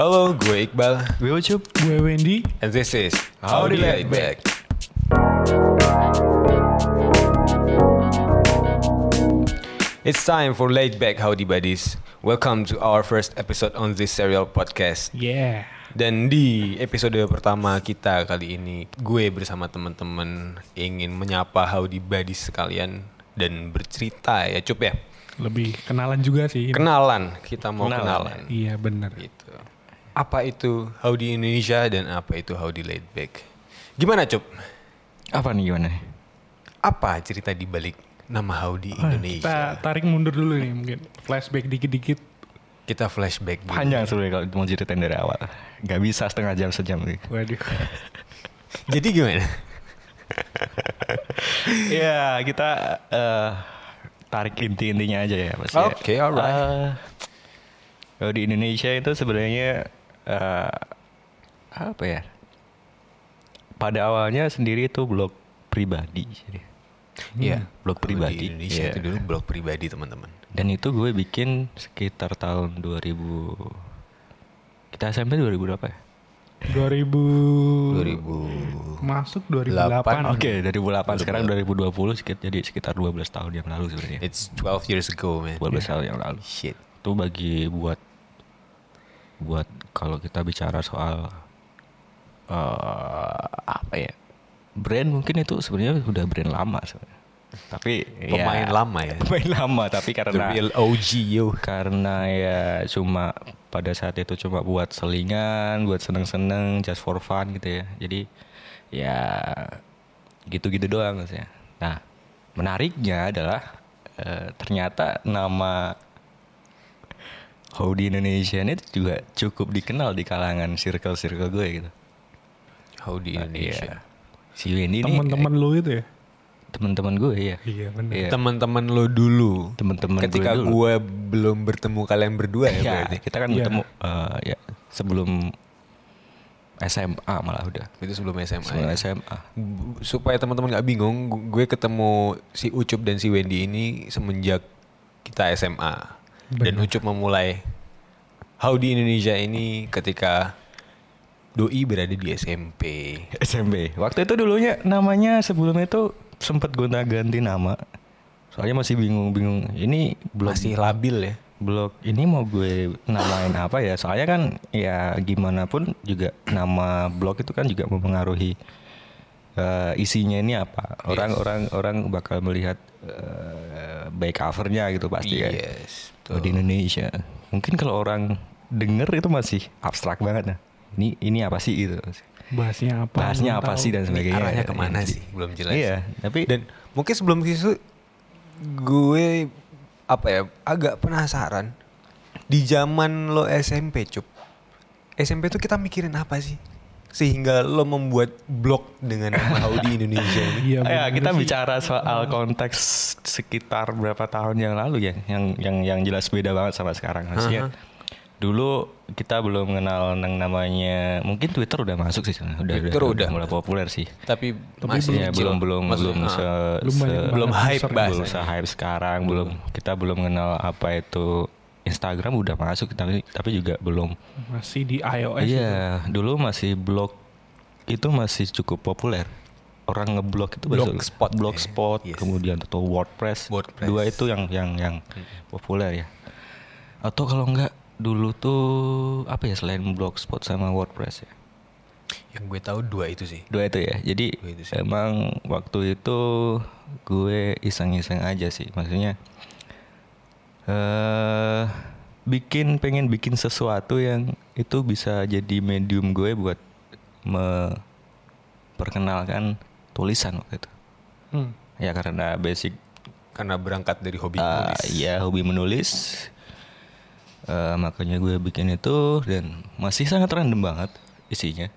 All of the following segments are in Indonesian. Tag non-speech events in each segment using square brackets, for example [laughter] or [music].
Halo, gue Iqbal, Gue Ucup. Gue Wendy. and this is Laid Laid Back. It's time for Laid Back Howdy Buddies. Welcome to our first episode on this serial podcast. Yeah. Dan di episode pertama kita kali ini, gue bersama teman-teman ingin menyapa Howdy Buddies sekalian dan bercerita ya, Cup ya. Lebih kenalan juga sih. Kenalan, kita mau kenalan. Kenalan, Iya bener. gitu. Apa itu Howdy Indonesia dan apa itu Howdy Laid Back? Gimana Cup? Apa nih gimana? nih? Apa cerita di balik nama Howdy Kita Indonesia? tarik mundur dulu nih mungkin. Flashback dikit-dikit. Kita flashback dulu. Panjang sebenarnya kalau mau ceritain dari awal. Gak bisa setengah jam sejam nih. Waduh. [laughs] Jadi gimana? [laughs] ya kita eh, tarik inti-intinya aja ya Mas. ya. Oke, alright. Eh, kalau di Indonesia itu sebenarnya eh, apa ya? Pada awalnya sendiri itu blog pribadi. Jadi. Iya, blog Kalau pribadi. Di Indonesia Iya. itu dulu blog pribadi teman-teman. Dan itu gue bikin sekitar tahun 2000 Kita SMP 2000 berapa ya? 2000. 2000. Masuk 2008. Oke, 2008 sekarang 2020 sekitar jadi sekitar 12 tahun yang lalu sebenarnya. It's 12 years ago, man. 12 tahun yang lalu. Shit. Itu bagi buat buat kalau kita bicara soal eh apa ya? Brand mungkin itu sebenarnya udah brand lama sebenarnya. Tapi Pemain ya, lama ya. [laughs] Pemain lama tapi The karena real OG yo. karena ya cuma pada saat itu cuma buat selingan, buat seneng-seneng, just for fun gitu ya. Jadi ya gitu-gitu doang maksudnya. Nah, menariknya adalah eh, ternyata nama Howdy Indonesia ini juga cukup dikenal di kalangan circle-circle gue gitu. Howdy Indonesia. Iya. Si Wendy ini Temen-temen lu itu ya? teman-teman gue ya. Iya bener. Iya. Teman-teman lo dulu. Teman-teman gue Ketika dulu. gue belum bertemu kalian berdua ya, Ya, berarti. kita kan Iya. bertemu eh, ya sebelum SMA malah udah. Itu sebelum SMA. Sebelum ya. SMA. Supaya teman-teman nggak bingung, gu- gue ketemu si Ucup dan si Wendy ini semenjak kita SMA. Dan Benar. Ucup memulai Howdy Indonesia ini ketika Doi berada di SMP. SMP. Waktu itu dulunya namanya sebelum itu sempat gonta ganti nama. Soalnya masih bingung-bingung. Ini blog Masih labil ya. blog ini mau gue namain apa ya? Soalnya kan ya gimana pun juga nama blog itu kan juga mempengaruhi eh, isinya ini apa. Orang-orang orang bakal melihat eh, baik covernya gitu pasti ya. Yes. Oh, di Indonesia. Mungkin kalau orang denger itu masih abstrak banget nah. Ini ini apa sih gitu. Bahasnya apa? Bahasnya apa tahu. sih dan Ini sebagainya. arahnya Iya, ke mana iya. sih? Belum jelas. Iya, tapi Dan mungkin sebelum itu gue apa ya agak penasaran di zaman lo SMP cup SMP tuh kita mikirin apa sih sehingga lo membuat blog dengan nama Howdy Indonesia ini [laughs] Iya ya, kita sih. bicara soal konteks sekitar berapa tahun yang lalu ya, yang yang yang jelas beda banget sama sekarang. Maksudnya Aha. dulu kita belum mengenal yang namanya, mungkin Twitter udah masuk sih, sebenarnya. udah Twitter udah. mulai populer sih. tapi, Tapi masih Ya, belum belum Maksud- belum ah, se, Belum se- belum banget hype bahasa. belum se-hype sekarang, belum kita belum mengenal apa itu Instagram udah masuk tapi tapi juga belum Masih di iOS. itu. Iya, dulu masih blog itu masih cukup populer. Orang ngeblog itu. Blogspot, blogspot, ya. Yes. kemudian atau WordPress. WordPress. Dua itu yang yang yang populer ya. Atau kalau enggak dulu tuh apa ya selain blogspot sama WordPress ya. yang gue tahu dua itu sih Dua itu ya. Jadi Dua itu sih. emang waktu itu gue iseng-iseng aja sih. Maksudnya eh bikin pengen bikin sesuatu yang itu bisa jadi medium gue buat memperkenalkan tulisan waktu itu. Hmm. Ya karena basic karena berangkat dari hobi uh, nulis ya hobi menulis. Eh, makanya gue bikin itu dan masih sangat random banget isinya.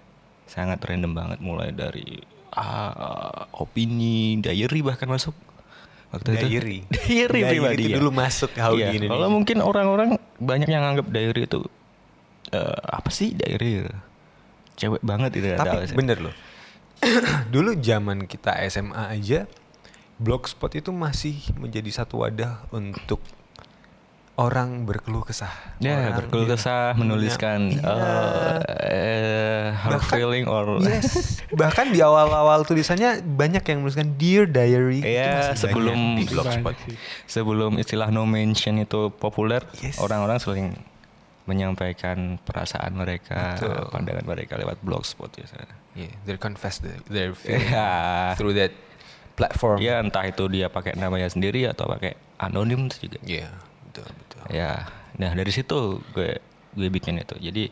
Sangat random banget mulai dari ah, opini, diary bahkan masuk waktu itu. Diary. diary Diary pribadi itu ya. dulu masuk Howdy Iya, Indonesia. Kalau mungkin orang-orang banyak yang anggap diary itu eh, apa sih diary? Cewek banget itu Tapi ada- bener loh. [coughs] Dulu zaman kita SMA aja Blogspot itu masih menjadi satu wadah untuk orang berkeluh kesah. Ya, Orang berkeluh kesah menuliskan Iya. uh, eh, heart Bahkan- feeling or [laughs] Yes. Bahkan di awal-awal tulisannya banyak yang menuliskan Dear Diary. Iya, sebelum di blogspot. sebelum istilah no mention itu populer, Yes. orang-orang sering menyampaikan perasaan mereka, Betul. pandangan mereka lewat blogspot biasanya. Yeah, they confess the, their feeling Iya. through that platform. Ya entah itu dia pakai namanya sendiri atau pakai anonim juga. Iya, betul betul. Ya, nah dari situ gue gue bikin itu. Jadi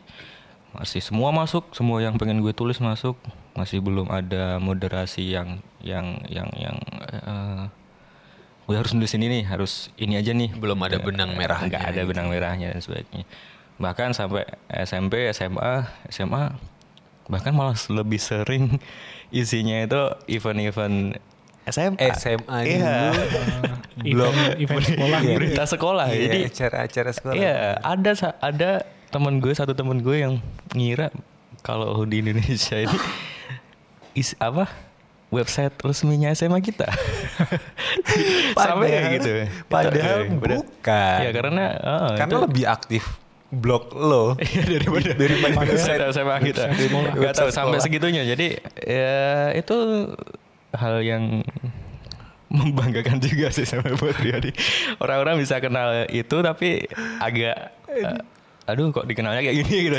masih semua masuk, semua yang pengen gue tulis masuk. Masih belum ada moderasi yang yang yang yang eh, gue harus nulis ini nih, harus ini aja nih. Belum ada Eh, benang merahnya Nggak ada gitu. benang merahnya dan sebagainya. Bahkan sampai SMP, SMA, SMA bahkan malah lebih sering isinya itu event-event SMA. SMA Iya. dulu. Uh, [laughs] Blog. event, event sekolah Iya. gitu. berita sekolah. Iya, Jadi acara-acara sekolah. Iya, ada ada temen gue satu temen gue yang ngira kalau di Indonesia ini [laughs] is apa website resminya SMA kita. [laughs] Sampai kayak Padahal- gitu. Padahal Iya, bener. bukan. Ya karena oh, Karena itu- lebih aktif blog lo Iya daripada daripada website SMA kita. website sekolah. Gak tahu Website sampai sekolah. segitunya. Jadi ya itu hal yang membanggakan juga sih sama buat pribadi. Orang-orang bisa kenal itu tapi agak eh, aduh kok dikenalnya kayak gini gitu.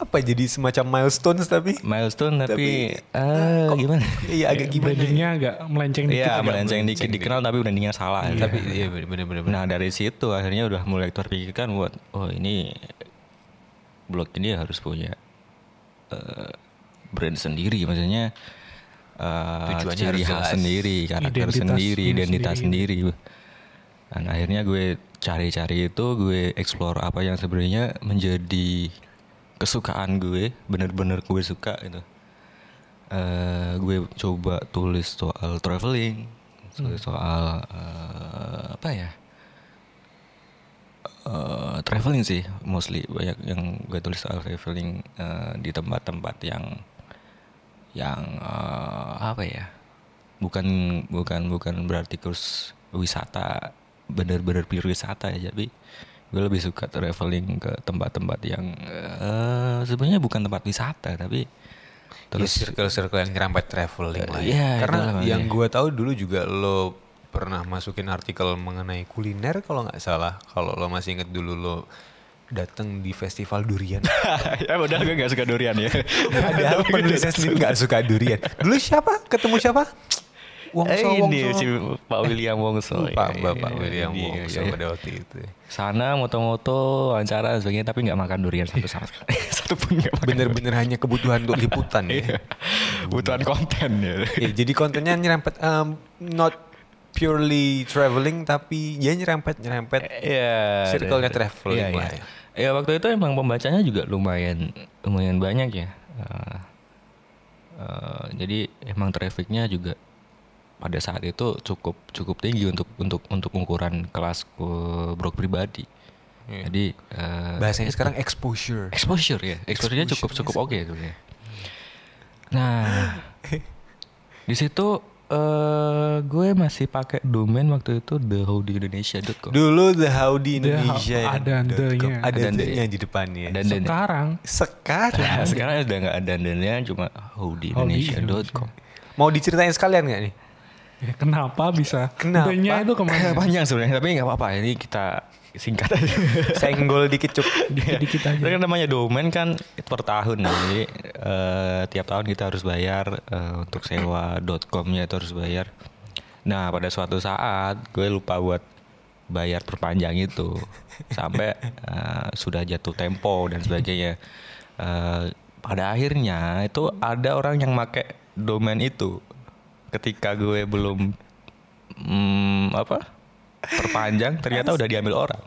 apa jadi semacam milestones tapi Milestone tapi, Tapi, eh kok- gimana? iya agak gimana Brandingnya agak melenceng dikit. Iya, melenceng dikit dikenal tapi brandingnya salah. gitu. tapi iya bener-bener Nah dari situ akhirnya udah mulai terpikirkan buat oh ini blog ini harus punya eh, brand sendiri maksudnya eh, Tujuannya ciri khas sendiri karakter Identitasnya sendiri identitas sendiri. sendiri. Dan akhirnya gue cari-cari itu gue explore apa yang sebenarnya menjadi kesukaan gue bener-bener gue suka gitu. Eh, gue coba tulis soal traveling, tulis soal eh, apa ya? eh, traveling sih mostly banyak yang gue tulis soal traveling eh, di tempat-tempat yang yang eh, apa ya bukan bukan bukan berarti kurs wisata bener-bener pure wisata ya tapi gue lebih suka traveling ke tempat-tempat yang eh, sebenarnya bukan tempat wisata tapi terus terus circle-circle yang nyerempet traveling lah Iya, ya. Karena itulah makanya. yang gue tahu dulu juga lo pernah masukin artikel mengenai kuliner kalau nggak salah. Kalau lo masih inget dulu lo datang di festival durian. [laughs] ya udah gue gak suka durian ya Padahal penulisnya sendiri nggak suka durian. Dulu siapa? Ketemu siapa? Wongso, eh, ini Wongso. si Pak William Wongso [laughs] Lupa Iya, Bapak iya, William iya, Wongso iya. pada waktu itu. sana moto-moto wawancara dan sebagainya tapi nggak makan durian satu sama sekali [laughs] satu pun nggak makan Bener-bener hanya kebutuhan untuk liputan Iya. ya. kebutuhan konten ya Ya, jadi kontennya nyerempet um, not purely traveling tapi ya nyerempet nyerempet Iya. Circle-nya traveling iya, lah iya. ya. Ya waktu itu emang pembacanya juga lumayan lumayan banyak ya. Eh, eh, jadi emang trafficnya juga pada saat itu cukup cukup tinggi untuk untuk untuk ukuran kelas eh, blog pribadi. Iya. Jadi eh, Bahasanya itu- sekarang exposure. exposure ya, exposure-nya cukup cukup oke sebenarnya. Nah, [laughs] di situ eh gue masih pakai domain waktu itu thehowdyindonesia.com. Dulu the Howdy The ada ndenya. Ada ndenya. di depannya. Ada. Sekarang Sekarang Nah, [laughs] sekarang udah nggak ada dannya cuma howdyindonesia.com. mau diceritain sekalian nggak nih? ya kenapa bisa? Kenapa? Itu ke mana? [laughs] Panjang sebenarnya tapi nggak apa-apa ini kita singkat aja. [laughs] Senggol dikit cuk. Dikit-dikit aja. Itu kan namanya domain kan per tahun ya. Jadi eh, tiap tahun kita harus bayar eh, untuk sewa .com-nya itu harus bayar. Nah, pada suatu saat gue lupa buat bayar perpanjang itu sampai eh, sudah jatuh tempo dan sebagainya. Eh, pada akhirnya itu ada orang yang make domain itu ketika gue belum hmm, apa perpanjang ternyata udah diambil orang.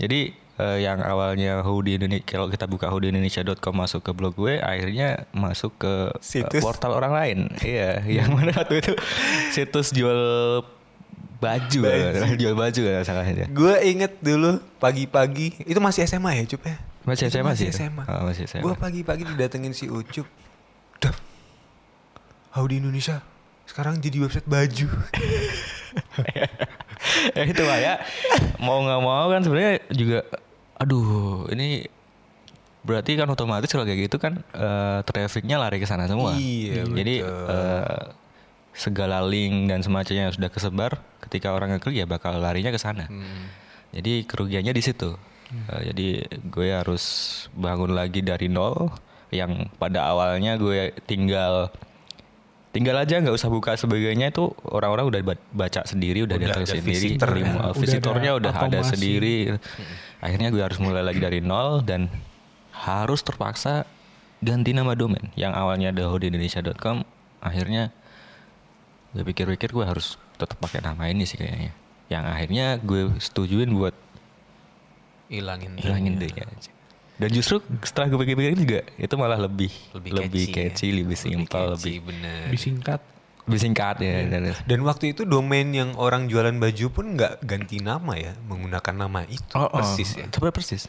Jadi eh, yang awalnya Hoodie Indonesia kalau kita buka hoodieIndonesia.com masuk ke blog gue akhirnya masuk ke eh, Situs. portal orang lain. iya, yang mana waktu itu situs jual baju, Baju. jual baju kan salahnya. Gue inget dulu pagi-pagi itu masih SMA ya Cup ya? Masih SMA masih sih. SMA. Oh, masih SMA. Gue pagi-pagi didatengin si Ucup. Dap. Howdy Indonesia. Sekarang jadi website baju. [laughs] ya [laughs] itu lah ya. Mau nggak mau kan sebenarnya juga aduh, ini berarti kan otomatis kalau kayak gitu kan eh, trafficnya lari ke sana semua. Iya, Jadi betul. eh, segala link dan semacamnya yang sudah kesebar ketika orang ngeklik ya bakal larinya ke sana. Hmm. Jadi kerugiannya di situ. Eh, jadi gue harus bangun lagi dari nol yang pada awalnya gue tinggal tinggal aja nggak usah buka sebagainya itu orang-orang udah ba- baca sendiri udah, Udah datang ada sendiri visitor ya. Udah visitornya ada udah ada sendiri akhirnya gue harus mulai lagi dari nol dan harus terpaksa ganti nama domain yang awalnya dahodindonesia.com akhirnya gue pikir-pikir gue harus tetap pakai nama ini sih kayaknya yang akhirnya gue setujuin buat Hilangin. hilangin deh ya aja. Dan justru setelah gue pikir-pikir juga itu malah lebih Lebih lebih, catchy ya. catchy, lebih simpel, catchy, lebih bener. Lebih singkat. lebih singkat ya. Dan, Dan waktu itu domain yang orang jualan baju pun nggak ganti nama ya, menggunakan nama itu Oh, oh, persis ya. Sebenarnya persis.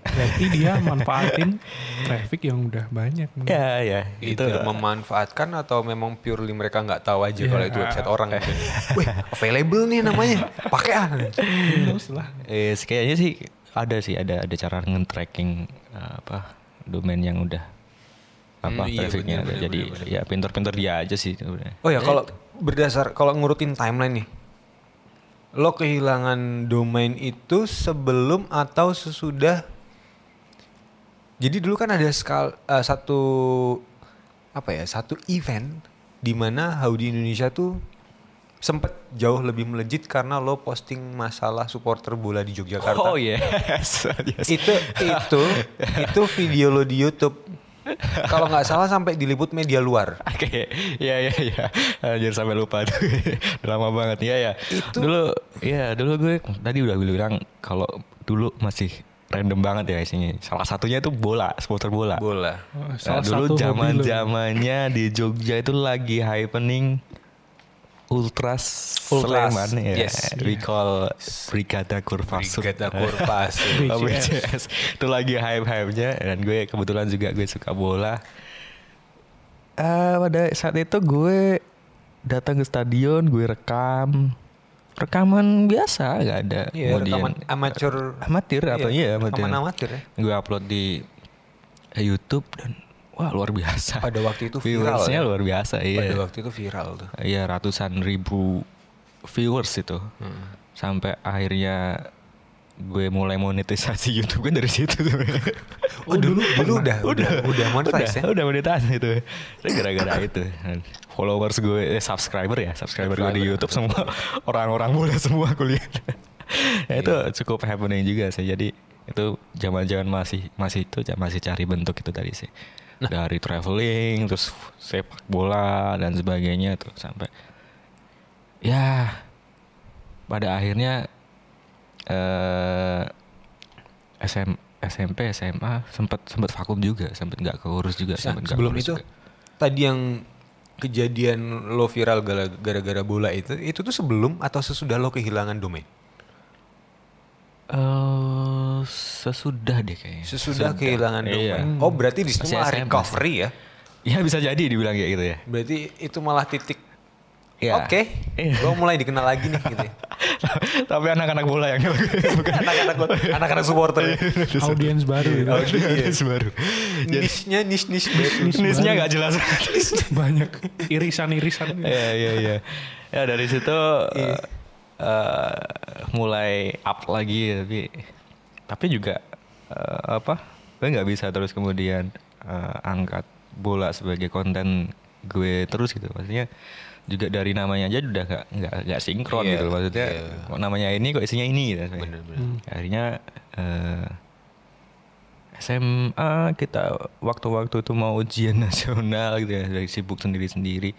Berarti dia manfaatin traffic yang udah banyak. Ya ya Itu, itu. memanfaatkan atau memang purely mereka nggak tahu aja Iya. kalau itu website [laughs] orang. Wih, available nih namanya, pakai ah. Terus lah. Eh, kayaknya sih ada sih ada ada cara nge-tracking eh, apa domain yang udah apa Hmm, iya, trafficnya bener, ada. bener, jadi bener, bener. ya pinter-pinter dia aja sih sebenarnya. Oh ya kalau berdasar kalau ngurutin timeline nih, lo kehilangan domain itu sebelum atau sesudah? Jadi dulu kan ada skal, eh, satu apa ya satu event di mana Howdy Indonesia tuh sempet jauh lebih melejit karena lo posting masalah supporter bola di Yogyakarta. Oh yes, [laughs] yes. Itu itu [laughs] itu video lo di YouTube. Kalau nggak salah sampai diliput media luar. Oke, ya ya ya. Anjir sampai lupa tuh. [laughs] Lama banget ya ya. Itu- dulu ya dulu gue tadi udah bilang kalau dulu masih random banget ya isinya. Salah satunya itu bola, supporter bola. Bola. Oh, Nah, salah dulu zaman zamannya di Jogja itu lagi happening Ultras, Ultras, Sleman ya. yes. We call Brigada Kurvasut. Brigada Kurvasut. [laughs] Oh, BCS. BCS. Itu lagi hype-hype-nya dan gue kebetulan juga gue suka bola. Eh pada saat itu gue datang ke stadion, gue rekam rekaman biasa, nggak ada. Iya, Kemudian- rekaman amatir. amatir atau iya amatir. Rekaman amatir ya. Gue upload di YouTube dan wah luar biasa. Pada waktu itu viral Viewersnya ya. luar biasa, iya. Pada waktu itu viral tuh. Iya ratusan ribu viewers itu. Hmm. Sampai akhirnya gue mulai monetisasi [laughs] YouTube kan dari situ sebenarnya. [laughs] Oh dulu dulu udah udah udah monetize ya. udah, udah monetisasi itu. Gara-gara [coughs] itu. Followers gue, eh, subscriber ya, subscriber gue di. YouTube semua [laughs] orang-orang bola semua kuliah. ya, itu Iya. cukup happening juga sih. Jadi itu zaman-zaman masih masih itu masih cari bentuk itu tadi sih. Nah. Dari traveling, terus sepak bola dan sebagainya tuh sampai ya pada akhirnya eh SM, SMP SMA sempat sempat vakum juga sempat nggak keurus juga Nah, sempat sebelum itu juga. tadi yang kejadian lo viral gara- gara-gara bola itu itu tuh sebelum atau sesudah lo kehilangan domain? Eh, sesudah deh kayaknya Sesudah kehilangan Iya. domain. Oh berarti di situ Masih malah SMP. recovery ya? [laughs] ya bisa jadi dibilang kayak gitu ya Berarti itu malah titik. Iya. Oke, Iya. gue mulai dikenal lagi nih gitu. ya. [laughs] tapi anak-anak bola yang [laughs] bukan Anak-anak anak-anak supporter. Audiens baru itu. audiens baru Niche-nya niche-niche baru. Niche nisnya nggak jelas Banyak irisan-irisan. Iya iya iya. Ya dari situ Eh, mulai up lagi tapi tapi juga eh, apa? Gue nggak bisa terus kemudian eh, angkat bola sebagai konten gue terus gitu. Maksudnya juga dari namanya aja udah gak nggak nggak sinkron Iya, gitu maksudnya iya. kok namanya ini kok isinya ini gitu. Bener-bener. Hmm. akhirnya eh, SMA kita waktu-waktu itu mau ujian [laughs] nasional gitu ya dari sibuk sendiri-sendiri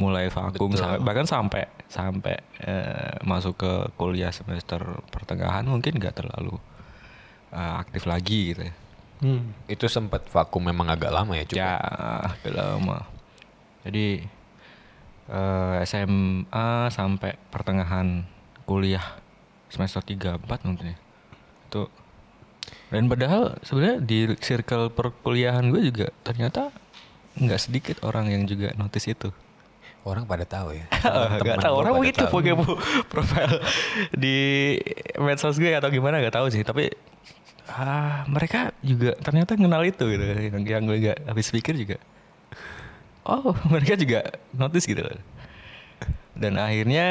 mulai vakum Betul. sampai bahkan sampai sampai eh, masuk ke kuliah semester pertengahan mungkin nggak terlalu eh, aktif lagi gitu ya. Hmm. Itu sempat vakum memang agak lama ya cukup. ya agak lama. Jadi eh, SMA sampai pertengahan kuliah semester 3 4 mungkin ya. Itu. Dan padahal sebenarnya di circle perkuliahan gue juga ternyata nggak sedikit orang yang juga notice itu Orang pada tahu ya. [laughs] Gak Teman-teman tahu orang begitu tahu. pokoknya bu [laughs] profil di medsos gue atau gimana gak tahu sih tapi ah mereka juga ternyata kenal itu gitu yang, yang gue gak habis pikir juga oh [laughs] mereka juga notice gitu dan akhirnya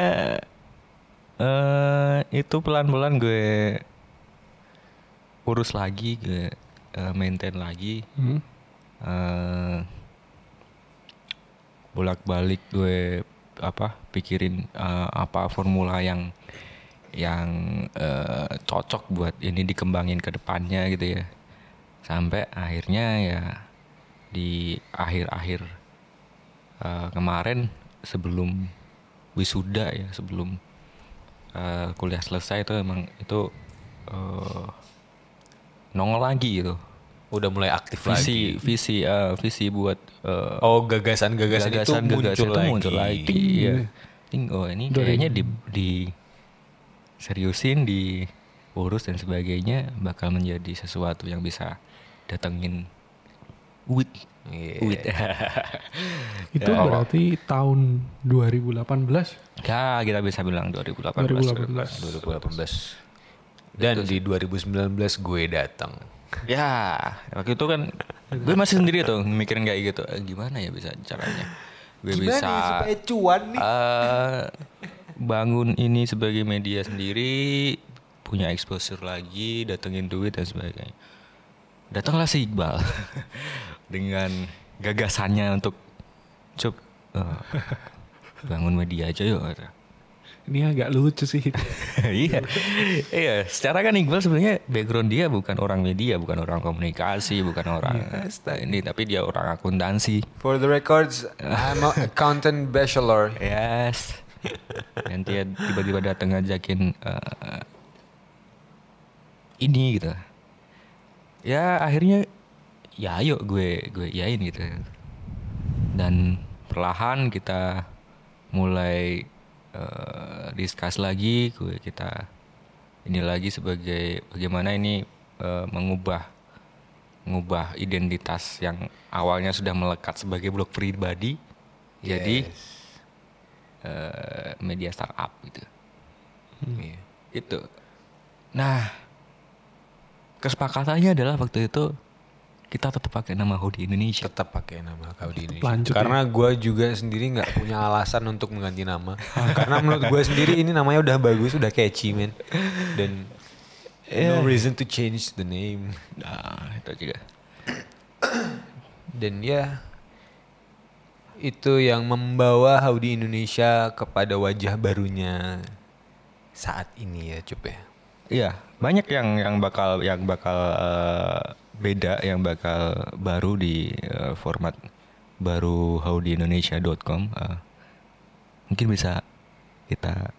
eh itu pelan-pelan gue urus lagi gue eh, maintain lagi Hmm. eh bolak-balik gue apa pikirin eh, apa formula yang yang eh, cocok buat ini dikembangin ke depannya gitu ya. Sampai akhirnya ya di akhir-akhir eh, kemarin sebelum wisuda ya sebelum eh, kuliah selesai itu emang itu eh, nongol lagi gitu Udah mulai aktif visi lagi. visi eh, visi buat eh, Oh gagasan-gagasan itu gagasan- muncul gagasan itu lagi. muncul lagi. Ting. Iya. Ting, oh ini Dari- kayaknya di di seriusin, diurus dan sebagainya bakal menjadi sesuatu yang bisa datengin wit Iya. wit. [laughs] Itu Ya. berarti tahun 2018. ya kita bisa bilang 2018. 2018. 2018. Dan di 2019 gue datang. Ya, waktu itu kan gue masih sendiri tuh mikirin kayak gitu. Eh, gimana ya bisa caranya? Gue Gimana bisa ya supaya cuan nih? eh, bangun ini sebagai media sendiri, punya exposure lagi, datengin duit dan sebagainya. Datanglah si Iqbal [laughs] dengan gagasannya untuk cup eh, bangun media aja yuk. Ini agak lucu sih. [laughs] iya, iya. Secara kan Iqbal sebenarnya background dia bukan orang media, bukan orang komunikasi, bukan orang ini, tapi dia orang akuntansi. For the records, I'm a accountant bachelor. Yes. [laughs] Dan dia tiba-tiba datang ngajakin eh, ini gitu. Ya akhirnya ya ayo gue gue yain gitu. Dan perlahan kita mulai eh, discuss lagi, kita ini lagi sebagai bagaimana ini eh, mengubah mengubah identitas yang awalnya sudah melekat sebagai blog pribadi jadi Yes. eh, media startup gitu. Iya. Itu. Nah, kesepakatannya adalah waktu itu kita tetap pakai nama Hoodie Indonesia. Tetap pakai nama di Indonesia. Lanjut Karena gue juga sendiri nggak punya alasan untuk mengganti nama. [laughs] Karena menurut gue sendiri ini namanya udah bagus, udah catchy man. Dan no reason to change the name. Nah, itu juga. Dan ya itu yang membawa Howdy Indonesia kepada wajah barunya saat ini ya Cup ya. Iya, banyak yang yang bakal yang bakal eh, beda, yang bakal baru di eh, format baru howdyindonesia.com. Eh, mungkin bisa kita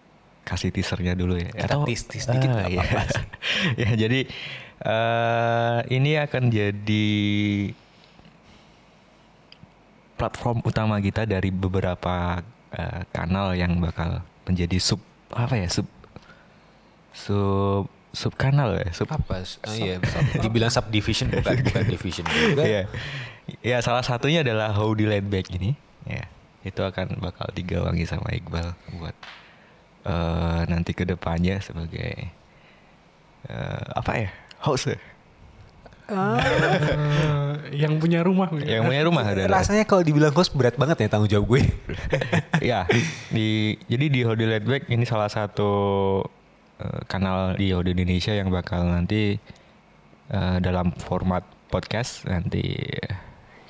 kasih teasernya dulu ya. Kita tease-tease dikit nggak iya. apa-apa sih. [laughs] ya, jadi eh, ini akan jadi platform utama kita dari beberapa eh, kanal yang bakal menjadi sub apa ya sub sub sub kanal ya sub Apa? Oh, iya, [laughs] dibilang subdivision bukan bukan division juga. [laughs] Iya. Ya salah satunya adalah Howdy Laid Back ini. Ya, itu akan bakal digawangi sama Iqbal buat eh nanti ke depannya sebagai eh apa ya? Host. ya? Eh, yang punya rumah. Yang punya rumah ada. Rasanya kalau dibilang host berat banget ya tanggung jawab gue. [laughs] ya, di jadi di Howdy Laid Back ini salah satu eh, kanal di Howdy Indonesia yang bakal nanti eh, dalam format podcast nanti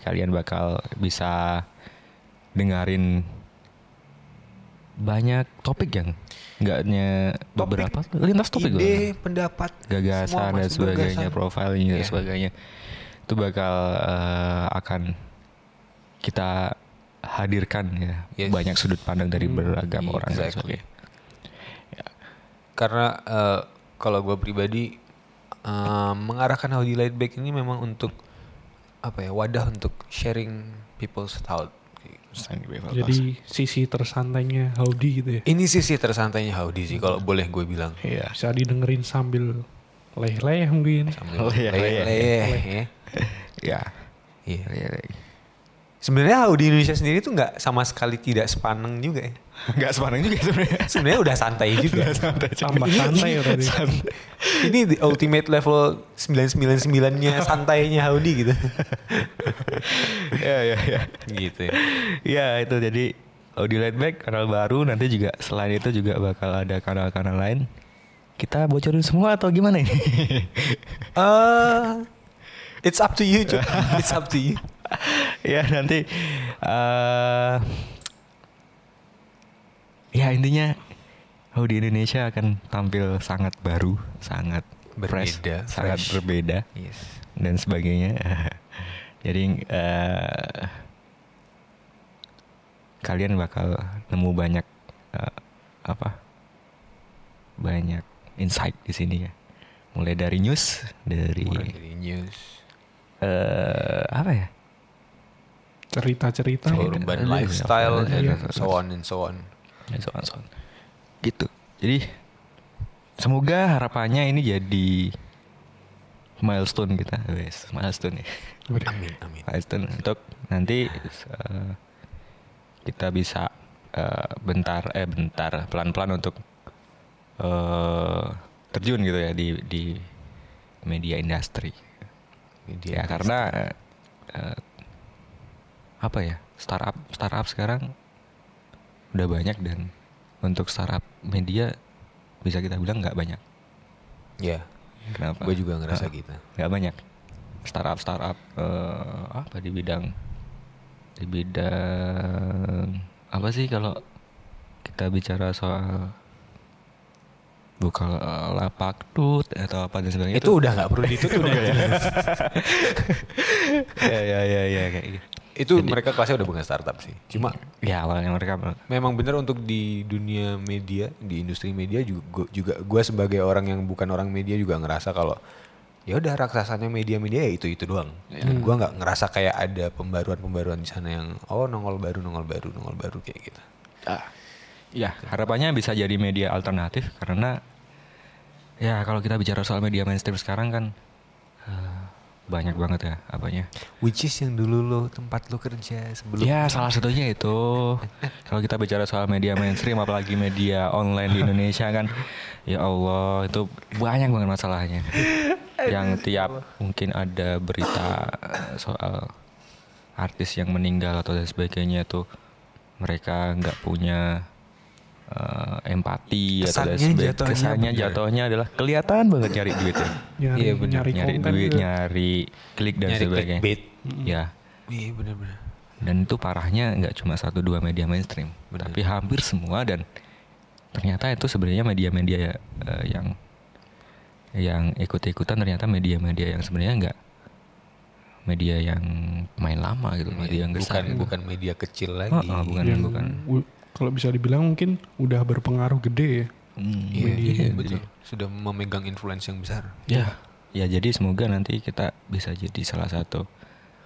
kalian bakal bisa dengerin banyak topik yang enggaknya beberapa lintas topik ide, pendapat, gagasan dan sebagainya, gagasan. profilnya dan Iya. sebagainya. Itu bakal eh, akan kita hadirkan ya Yes. banyak sudut pandang dari beragam Iya, orang dan exactly. sebagainya. Karena eh, kalau gue pribadi eh, mengarahkan Howdy Laid Back ini memang untuk apa ya wadah untuk sharing people's thought. Jadi sisi tersantainya Howdy gitu ya. Ini sisi tersantainya Howdy sih kalau boleh gue bilang. Iya. Bisa didengerin sambil leh-leh mungkin. Sambil Oh, iya, iya. leyeh, ya. Ya. Iya. Iya. Sebenarnya how di Indonesia sendiri tuh nggak sama sekali tidak sepaneng juga ya. Nggak sepaneng juga sebenarnya. Sebenarnya udah santai juga. Tambah santai ya tadi. Ini the ultimate level 999-nya [laughs] santainya Howdy gitu. ya ya ya. gitu ya. Ya itu jadi Audio Lightback kanal baru nanti juga selain itu juga bakal ada kanal-kanal lain. Kita bocorin semua atau gimana ini? Eh, [laughs] it's up to you. [laughs] It's up to you. ya nanti eh ya intinya oh di Indonesia akan tampil sangat baru, sangat fresh, Berbeda, sangat fresh. berbeda Yes. dan sebagainya. [laughs] Jadi eh kalian bakal nemu banyak eh, apa? Banyak insight di sini ya. Mulai dari news, dari Mulai dari news, eh apa ya? Cerita-cerita. Cerita. urban lifestyle, and so on and so on. Dan so on, so on. gitu. Jadi semoga harapannya ini jadi milestone kita. Wes milestone ya. Amin, amin. milestone untuk nanti eh, kita bisa eh, bentar eh bentar pelan pelan untuk eh terjun gitu ya di di media industri. Media ya karena eh, apa ya startup startup sekarang udah banyak dan untuk startup media bisa kita bilang nggak banyak. Ya, kenapa? Gue juga ngerasa Eh, gitu. nggak banyak. Startup startup eh, apa di bidang di bidang apa sih kalau kita bicara soal buka lapak tut atau apa dan sebagainya Itu udah nggak perlu [laughs] ditutup. Udah jelas. ya ya ya ya kayak gitu Itu mereka kelasnya udah bukan startup sih. Cuma ya awalnya mereka memang benar untuk di dunia media, di industri media juga juga gue sebagai orang yang bukan orang media juga ngerasa kalau ya udah raksasanya media-media ya itu itu doang. Dan gue nggak ngerasa kayak ada pembaruan-pembaruan di sana yang oh nongol baru, nongol baru, nongol baru kayak gitu. Ya, harapannya bisa jadi media alternatif karena ya kalau kita bicara soal media mainstream sekarang kan banyak banget ya apanya. Which is yang dulu lo tempat lo kerja sebelum Ya, salah satunya itu [laughs] kalau kita bicara soal media mainstream apalagi media online di Indonesia kan ya Allah, itu banyak banget masalahnya. Yang tiap mungkin ada berita eh, soal artis yang meninggal atau dan sebagainya tuh mereka nggak punya eh, empati atau Kesannya sebagainya. jatuhnya Kesannya jatuhnya adalah kelihatan banget nyari duitnya. [laughs] Nyari, Iya, bener. nyari, nyari duit, juga. nyari klik dan Nyari sebagainya. clickbait. Ya, Iya benar-benar. dan itu parahnya nggak cuma satu dua media mainstream, Bener. tapi hampir semua dan ternyata itu sebenarnya media-media eh, yang yang ikut-ikutan ternyata media-media yang sebenarnya nggak media yang main lama gitu, media yang bukan besar. bukan media kecil lagi. Oh, oh, bukan Yang bukan. Kalau bisa dibilang mungkin udah berpengaruh gede ya. Hmm, Iya, Media iya, yang betul. Sudah memegang influence yang besar. Ya, ya jadi semoga nanti kita bisa jadi salah satu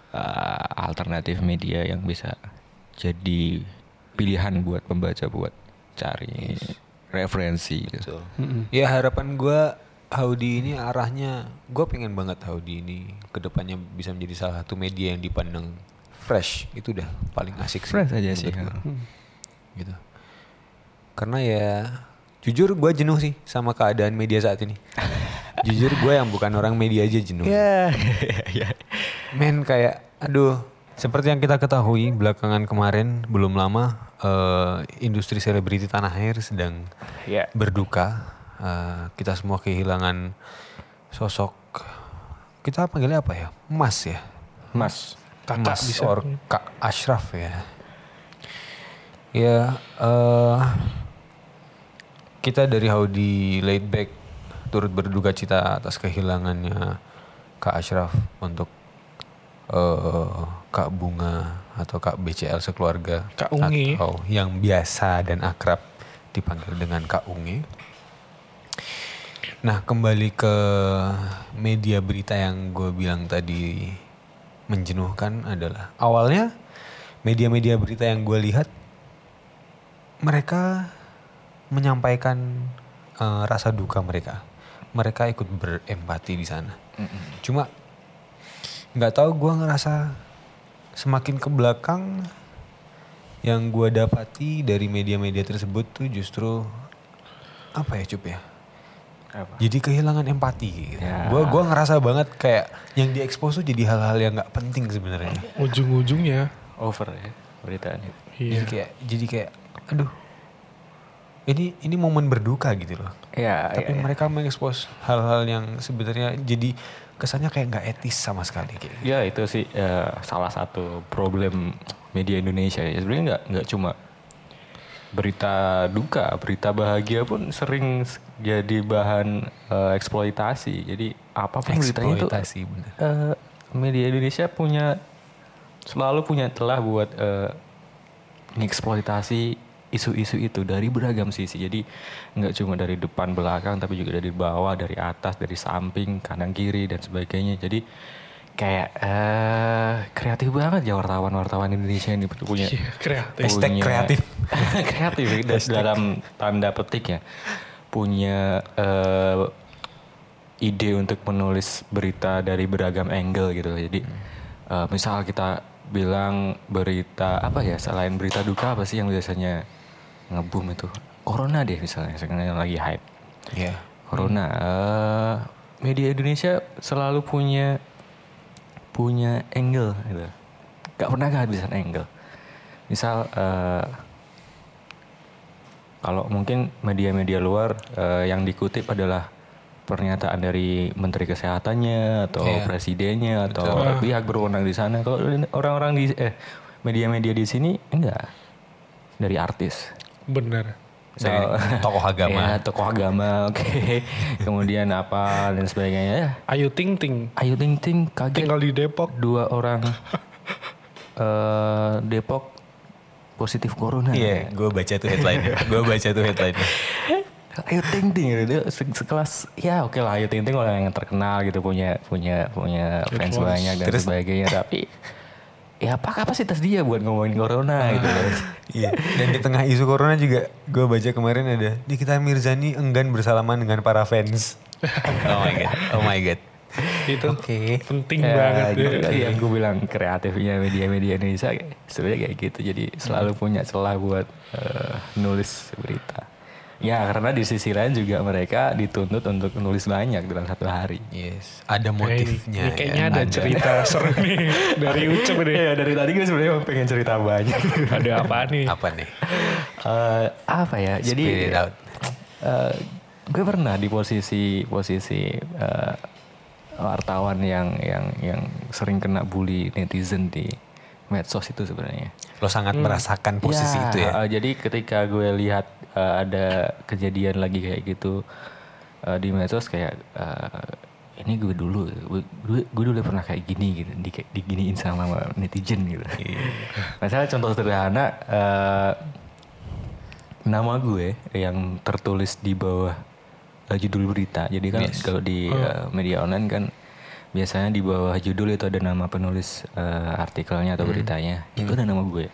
uh, alternatif media yang bisa jadi pilihan buat pembaca buat cari referensi gitu. Betul. Mm-mm. Ya harapan gue Howdy ini arahnya gue pengen banget Howdy ini ke depannya bisa menjadi salah satu media yang dipandang fresh itu udah paling asik sih. Fresh aja sih. gua. Hmm. Gitu. Karena ya jujur gue jenuh sih sama keadaan media saat ini. [laughs] jujur gue yang bukan orang media aja jenuh. Ya, ya. Men kayak aduh seperti yang kita ketahui belakangan kemarin belum lama eh, industri selebriti tanah air sedang Ya. berduka. Eh, kita semua kehilangan sosok kita panggilnya apa ya? Mas ya. Mas. Kakak Mas bisa. or Kak Ashraf ya. Ya eh kita dari Howdy Laid Back turut berduka cita atas kehilangannya Kak Ashraf untuk eh Kak Bunga atau Kak BCL sekeluarga Kak Unge. atau yang biasa dan akrab dipanggil dengan Kak Unge. Nah kembali ke media berita yang gue bilang tadi menjenuhkan adalah awalnya media-media berita yang gue lihat mereka menyampaikan eh, rasa duka mereka. Mereka ikut berempati di sana. Cuma nggak tahu gue ngerasa semakin ke belakang yang gua dapati dari media-media tersebut tuh justru apa ya cup ya? Apa? Jadi kehilangan empati. Gitu. Ya. Gua gua ngerasa banget kayak yang diekspos tuh jadi hal-hal yang nggak penting sebenarnya. Ujung-ujungnya. Over ya beritanya. Iya. Jadi kayak jadi kayak aduh. Ini ini momen berduka gitu loh. Ya, Tapi ya, ya. mereka mengekspos hal-hal yang sebenarnya jadi kesannya kayak nggak etis sama sekali kayak gitu. Ya itu sih eh, salah satu problem media Indonesia ya. Sebenarnya nggak nggak cuma berita duka, berita bahagia pun sering jadi bahan eh, eksploitasi. Jadi apa pun beritanya itu Eksploitasi bener. eh, media Indonesia punya selalu punya telah buat eh, mengeksploitasi isu-isu itu dari beragam sisi. Jadi nggak cuma dari depan belakang tapi juga dari bawah, dari atas, dari samping, kanan kiri dan sebagainya. Jadi kayak eh kreatif banget ya wartawan-wartawan Indonesia ini punya Iya, kreatif. Hashtag punya- kreatif. [laughs] kreatif [laughs] da- dalam tanda petik ya punya eh, ide untuk menulis berita dari beragam angle gitu jadi eh, misal kita bilang berita apa ya selain berita duka apa sih yang biasanya ngebum itu. Corona deh misalnya sekarang lagi hype. Iya. corona eh, media Indonesia selalu punya punya angle gitu. Gak pernah kehabisan angle. Misal eh, kalau mungkin media-media luar eh, yang dikutip adalah pernyataan dari menteri kesehatannya atau Iya. presidennya atau Betul. pihak berwenang di sana. Kalau orang-orang di eh media-media di sini enggak. Dari artis Bener. Dari [laughs] tokoh agama. Ya, tokoh agama, [laughs] oke. Kemudian apa dan sebagainya. Ya, Ayu Ting Ting. Ayu Ting Ting kaget Tinggal di Depok. dua orang [laughs] eh Depok positif corona. Iya, gue baca tuh headline. gue baca tuh headline. Ayu Ting Ting gitu. Dia se- sekelas ya oke lah Ayu Ting Ting orang yang terkenal gitu punya punya punya fans banyak dan Terus- sebagainya tapi ya apa kapasitas dia buat ngomongin corona gitu guys. Iya. Dan di tengah isu corona juga gue baca kemarin ada Nikita Mirzani enggan bersalaman dengan para fans. oh my god. Oh my god. Itu Oke. penting Ya, banget. gitu ya. kan yang gue bilang kreatifnya media-media Indonesia sebenarnya kayak gitu jadi selalu punya celah buat eh, nulis berita ya karena di sisi lain juga mereka dituntut untuk nulis banyak dalam satu hari Yes. Ada Kayak ini- motifnya. ini kayaknya ya. ada cerita [laughs] seru nih dari Ucup nih. ya dari tadi gue sebenarnya pengen cerita banyak Ada apa nih? Apa nih? Eh, apa ya jadi it out. eh, gue pernah di posisi posisi eh, wartawan yang yang yang sering kena bully netizen di medsos itu sebenarnya Lo sangat merasakan posisi Ya, itu ya. eh, jadi ketika gue lihat eh, ada kejadian lagi kayak gitu eh, di medsos kayak eh, ini gue dulu, gue, gue, gue dulu pernah kayak gini gitu, di, diginiin sama netizen gitu. Misalnya contoh sederhana, eh, nama gue yang tertulis di bawah judul berita. Jadi kan Yes. kalau di eh, media online kan biasanya di bawah judul itu ada nama penulis eh, artikelnya atau beritanya. Itu ada nama gue.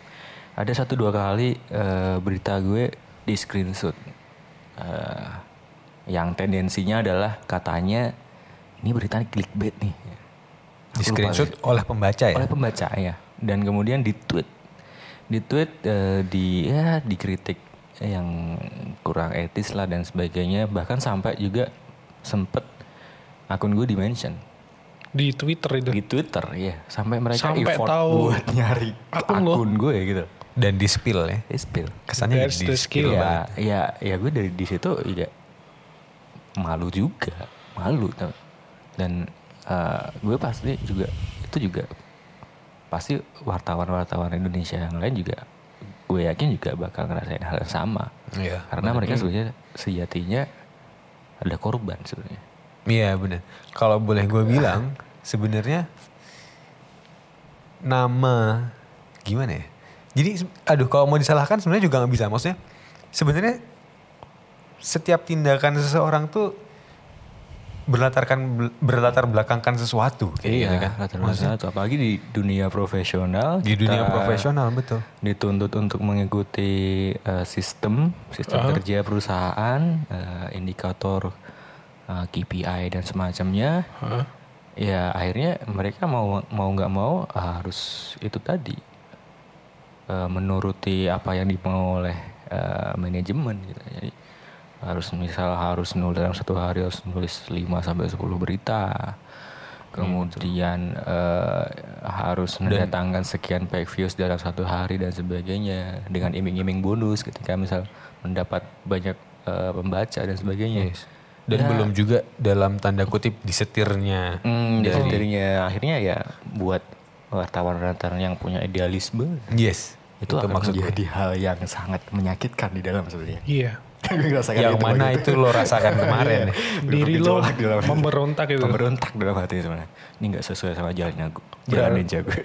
Ada satu dua kali eh, berita gue di screenshot. Eh, yang tendensinya adalah katanya ini berita clickbait nih. Di lupa screenshot oleh pembaca ya. oleh pembaca ya dan kemudian di tweet di tweet eh, di ya dikritik yang kurang etis lah dan sebagainya bahkan sampai juga sempet akun gue di mention Di Twitter itu. di Twitter ya sampai mereka Sampai effort tahu buat nyari akun akun, gue gitu Dan di spill ya. Di spill Kesannya That's di spill skill. banget. ya ya ya gue dari di situ ya malu juga malu dan eh, gue pasti juga itu juga pasti wartawan-wartawan Indonesia yang lain juga gue yakin juga bakal ngerasain hal yang sama Iya. karena mereka sebenarnya sejatinya ada korban sebenarnya Iya benar. Kalau boleh gue bilang sebenarnya nama gimana ya? Jadi aduh kalau mau disalahkan sebenarnya juga nggak bisa. Maksudnya sebenarnya setiap tindakan seseorang tuh berlatarkan berlatar belakangkan sesuatu kayak gitu kan. latar belakang apalagi di dunia profesional di dunia profesional betul. dituntut untuk mengikuti eh, sistem sistem kerja perusahaan eh, indikator eh, KPI dan semacamnya Hah? ya akhirnya mereka mau mau nggak mau harus itu tadi eh, menuruti apa yang dimau oleh eh, manajemen gitu jadi harus misal harus nulis dalam satu hari harus nulis 5 sampai 10 berita kemudian eh, harus mendatangkan sekian page views dalam satu hari dan sebagainya dengan iming-iming bonus ketika misal mendapat banyak eh, pembaca dan sebagainya Yes. Dan belum juga dalam tanda kutip disetirnya. Hmm, dari- jadinya akhirnya ya buat wartawan-wartawan yang punya idealisme Yes. itu, akan maksud gue. menjadi hal yang sangat menyakitkan di dalam sebenarnya. Iya. [laughs] Yang itu mana itu lo rasakan kemarin ya? Diri lo dalam memberontak itu. Memberontak dalam hati sebenarnya. Ini nggak sesuai sama jalannya gue. Jalan ninja gue.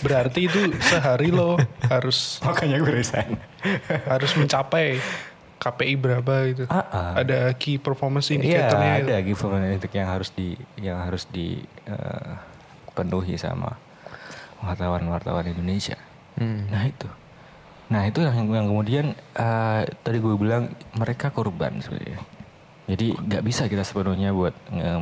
Berarti itu sehari lo [laughs] harus Makanya gue resign. harus mencapai KPI berapa gitu. Ah, ah. Ada key performance Iya, indicatornya. gitu. ada giveaway untuk yang harus di yang harus dipenuhi sama wartawan-wartawan Indonesia. Hmm. Nah itu, nah itu yang, yang kemudian eh, tadi gue bilang mereka korban sebenarnya. Jadi nggak bisa kita sepenuhnya buat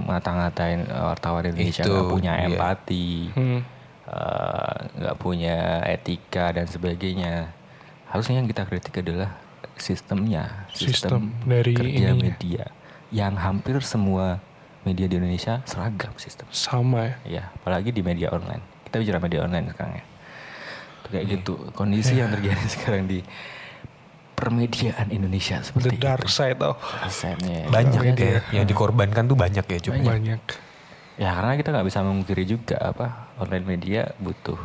ngata-ngatain eh, wartawan Indonesia nggak punya iya. empati, Hmm. eh, nggak punya etika dan sebagainya. Harusnya yang kita kritik adalah sistemnya, Sistem dari kerja ininya. media yang hampir semua media di Indonesia seragam sistem. Sama ya. Ya, apalagi di media online. Kita bicara media online sekarang ya. Tuh kayak Iya. gitu kondisi yang terjadi [laughs] sekarang di permediaan Indonesia The seperti dark itu. side oh Rasanya. Banyak ya. Yang dikorbankan tuh banyak ya cuy. banyak. Ya karena kita nggak bisa memungkiri juga apa online media butuh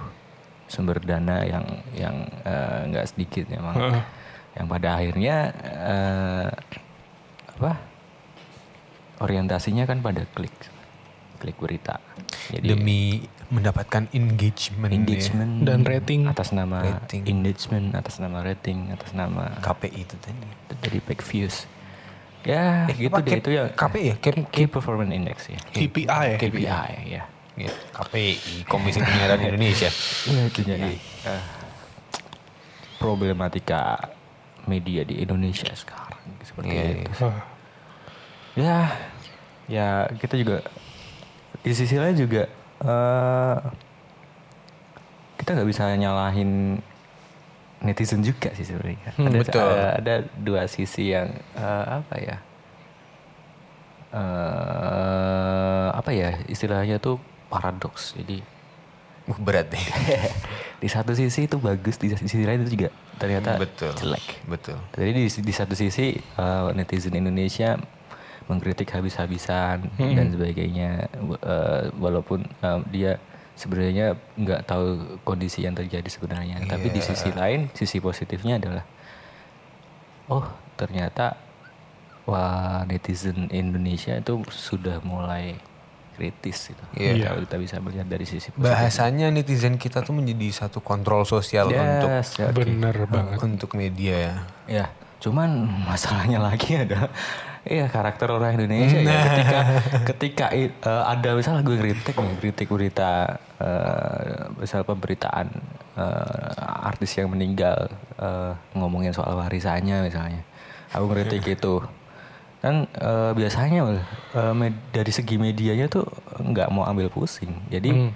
sumber dana yang yang eh, nggak sedikit memang. Heeh. Yang pada akhirnya eh, apa? Orientasinya kan pada klik, klik berita. Jadi Demi mendapatkan engagement, ya. engagement Dan rating. atas nama Rating. engagement atas nama rating atas nama KPI itu tadi. dari back views ya Eh, gitu apa, deh K- itu ya KPI ya? key, key performance index ya KPI ya. KPI ya Gitu. KPI Komisi Penyiaran Indonesia. ya itu jadi eh, problematika media di Indonesia sekarang seperti Iya, itu Ah, ya ya kita juga di sisi lain juga eh kita nggak bisa nyalahin netizen juga sih sebenarnya Hmm, ada, betul. ada ada dua sisi yang eh, apa ya eh apa ya istilahnya tuh paradoks jadi Uh, berat nih. [laughs] di satu sisi itu bagus di sisi lain itu juga ternyata Betul. jelek Betul. jadi di, di satu sisi eh, netizen Indonesia mengkritik habis-habisan dan sebagainya, eh, walaupun eh, dia sebenarnya nggak tahu kondisi yang terjadi sebenarnya. Tapi di sisi lain, sisi positifnya adalah, oh ternyata wah netizen Indonesia itu sudah mulai kritis gitu. Iya. Kalau kita bisa melihat dari sisi positif. Bahasanya netizen kita tuh menjadi satu kontrol sosial untuk Yes, ya, oke. Bener banget. untuk media ya. Ya, cuman masalahnya lagi ada Iya karakter orang Indonesia ya ketika ketika i- eh, ada misalnya gue kritik nih kritik berita eh, misal pemberitaan eh, artis yang meninggal eh, ngomongin soal warisannya misalnya aku kritik itu kan eh, biasanya eh, med- dari segi medianya tuh nggak mau ambil pusing jadi Hmm.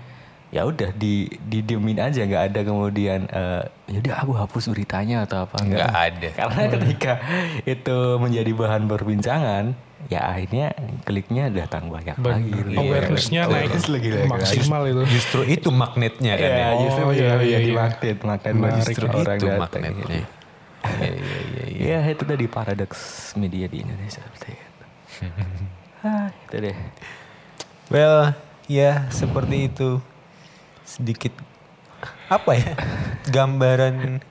ya udah di didiemin aja nggak ada kemudian eh ya udah aku hapus beritanya atau apa Nggak ada. karena ketika itu menjadi bahan perbincangan ya akhirnya kliknya datang banyak lagi Bener. Iya, Awareness-nya betul. naik lagi maksimal itu. Justru itu magnetnya kan ya, ya. justru Oh, iya, menjadi iya, iya. magnet magnet Menarik. justru Justru orang itu datang magnetnya. gitu. Iya iya iya iya. Ya itu tadi paradoks media di Indonesia seperti itu [laughs] ah itu deh Well, ya seperti itu. Sedikit apa ya? Gambaran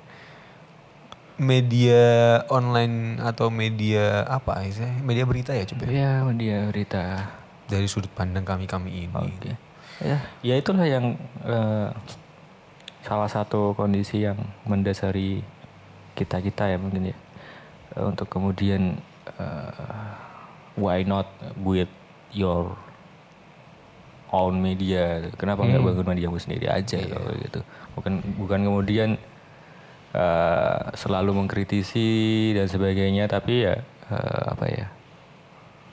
media online atau media apa ya? Media berita ya coba ya media berita dari sudut pandang kami kami ini. Oke. Ya, ya itulah yang eh, salah satu kondisi yang mendasari kita kita ya mungkin ya untuk kemudian eh, why not build your own media? Kenapa nggak bangun mediamu sendiri aja kalau gitu? Bukan bukan kemudian eh, selalu mengkritisi dan sebagainya, tapi ya eh, apa ya?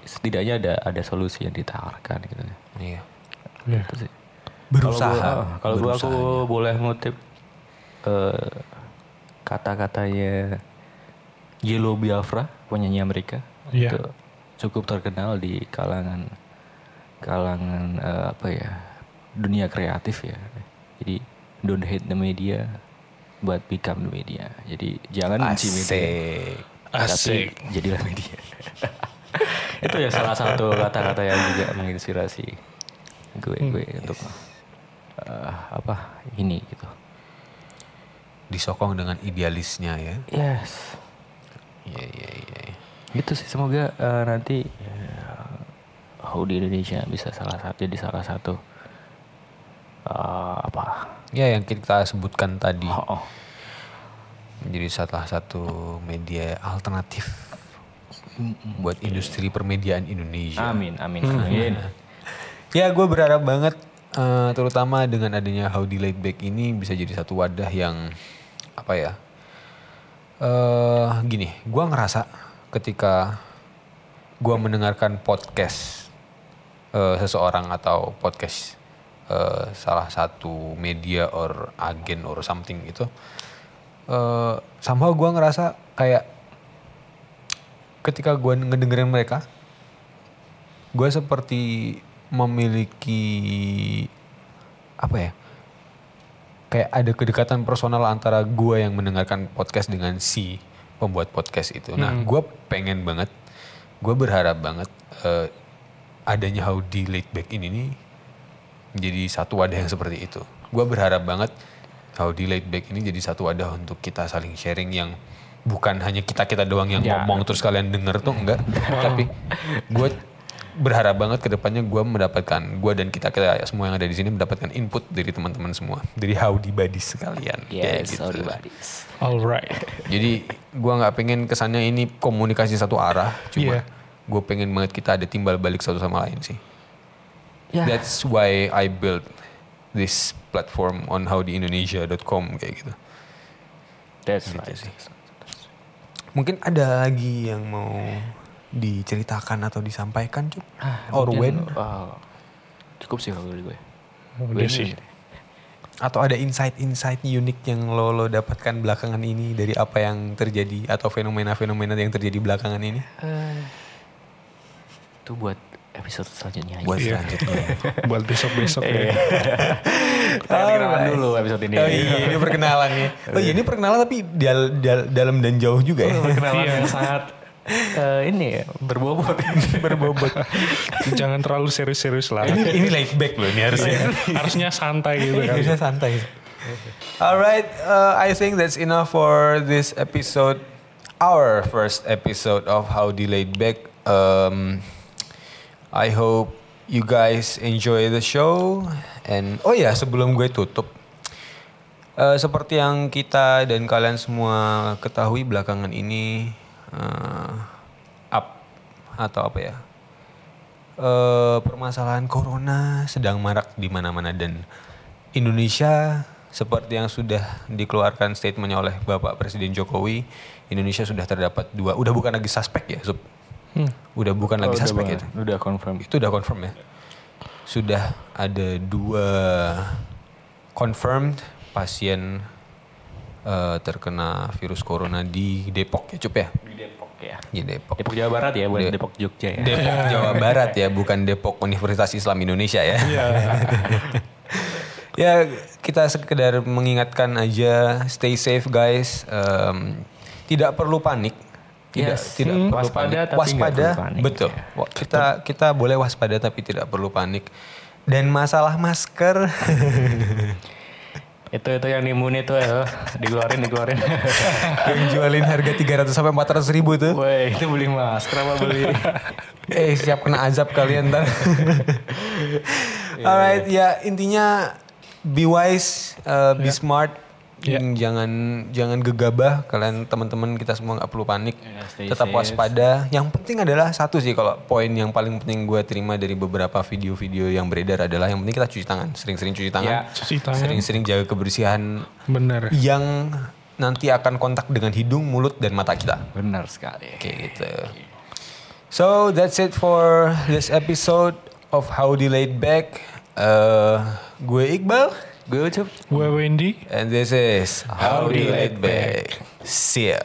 Setidaknya ada ada solusi yang ditawarkan gitu. Iya. Iya. Sih. Berusaha. Kalau gua, kalau gua aku boleh ngutip eh, kata-katanya Yellow Biafra, penyanyi Amerika. Iya. Itu cukup terkenal di kalangan kalangan eh, apa ya? dunia kreatif ya. Jadi don't hate the media but become the media. Jadi jangan benci media. Asik. Tapi jadilah media. [laughs] itu ya salah satu kata-kata yang juga menginspirasi gue gue untuk eh, apa ini gitu. Disokong dengan idealisnya ya. Yes. Iya iya iya. Gitu sih semoga eh, nanti ya, Howdy Indonesia bisa salah satu jadi salah satu eh, apa? Ya yang kita sebutkan tadi Oh, oh. menjadi salah satu media alternatif buat industri permediaan Indonesia. Amin amin amin. Ya gue berharap banget eh, terutama dengan adanya Howdy Laid Back ini bisa jadi satu wadah yang apa ya? Eh gini, gue ngerasa ketika gue mendengarkan podcast eh, seseorang atau podcast eh, salah satu media or agen or something itu, eh somehow gue ngerasa kayak ketika gue ngedengerin mereka, gue seperti memiliki apa ya kayak ada kedekatan personal antara gue yang mendengarkan podcast dengan si pembuat podcast itu. Nah gue pengen banget gue berharap banget eh, adanya Howdy Late Back ini nih menjadi satu wadah yang seperti itu. Gue berharap banget Howdy Late Back ini jadi satu wadah untuk kita saling sharing yang bukan hanya kita kita doang yang Ya. ngomong terus kalian denger tuh enggak [laughs] tapi gue berharap banget ke depannya gue mendapatkan gue dan kita kita semua yang ada di sini mendapatkan input dari teman-teman semua dari howdy buddies sekalian Kayak Yes, gitu. sorry buddies. Alright. jadi gue nggak pengen kesannya ini komunikasi satu arah cuma Iya. gue pengen banget kita ada timbal balik satu sama lain sih Ya. that's why I built this platform on howdyindonesia.com kayak gitu That's Gitu right. sih. mungkin ada lagi yang mau diceritakan atau disampaikan cup Ah, or when mungkin, oh, cukup sih kalau dari gue. Udah sih. atau ada insight-insight unik yang lo lo dapatkan belakangan ini dari apa yang terjadi atau fenomena-fenomena yang terjadi belakangan ini Eh, itu buat episode selanjutnya. buat Iya. selanjutnya. [laughs] Buat besok-besok Iya. ya. [laughs] Kita kenalan dulu episode ini. Oh iya ini perkenalan nih. Oh iya ini perkenalan tapi dal- dal- dalam dan jauh juga ya. Perkenalan Iya. yang sangat eh, ini ya, berbobot. [laughs] Berbobot. Jangan terlalu serius-serius lah. ini ini laid back loh ini harusnya. Harusnya santai gitu kan. Harusnya santai. Alright, uh, I think that's enough for this episode. Our first episode of How Delayed Back. Um, I hope you guys enjoy the show. And oh ya sebelum gue tutup, uh, seperti yang kita dan kalian semua ketahui belakangan ini uh, up atau apa ya? eh, permasalahan corona sedang marak di mana-mana dan Indonesia seperti yang sudah dikeluarkan statementnya oleh Bapak Presiden Jokowi, Indonesia sudah terdapat dua, udah bukan lagi suspek ya, Sup? Hmm. Udah bukan lagi Oh, udah suspek banget. itu. Udah confirm. Itu udah confirm ya. Sudah ada dua confirmed pasien eh, terkena virus corona di Depok ya, Cup ya? Di Depok ya. Di Depok. Depok Jawa Barat ya, bukan De- Depok Jogja ya. Depok Jawa [laughs] Barat ya, bukan Depok Universitas Islam Indonesia ya. [laughs] ya kita sekedar mengingatkan aja, stay safe guys. Em, tidak perlu panik. Tidak Yes. tidak Hmm. perlu Waspada panik. tapi waspada, perlu panik, betul. ya. Kita kita boleh waspada tapi tidak perlu panik. Dan masalah masker, [laughs] itu itu yang nimun itu ya, dikeluarin dikeluarin. [laughs] yang jualin harga 300 sampai 400 ribu tuh. Woi, itu beli masker apa beli? [laughs] eh siap kena azab kalian ntar. [laughs] Alright, ya intinya be wise, uh, be smart, Ya. Mm, jangan jangan gegabah. Kalian teman-teman kita semua nggak perlu panik. Ya, stay Tetap safe. waspada. Yang penting adalah satu sih kalau poin yang paling penting gue terima dari beberapa video-video yang beredar adalah yang penting kita cuci tangan, sering-sering cuci tangan, Ya. Tangan. sering-sering jaga kebersihan Bener. yang nanti akan kontak dengan hidung, mulut dan mata kita. Benar sekali. Kayak gitu. So that's it for this episode of How Delayed Back. Eh, gue Iqbal Gue We're Wendy. and this is Howdy Laid Back. See ya.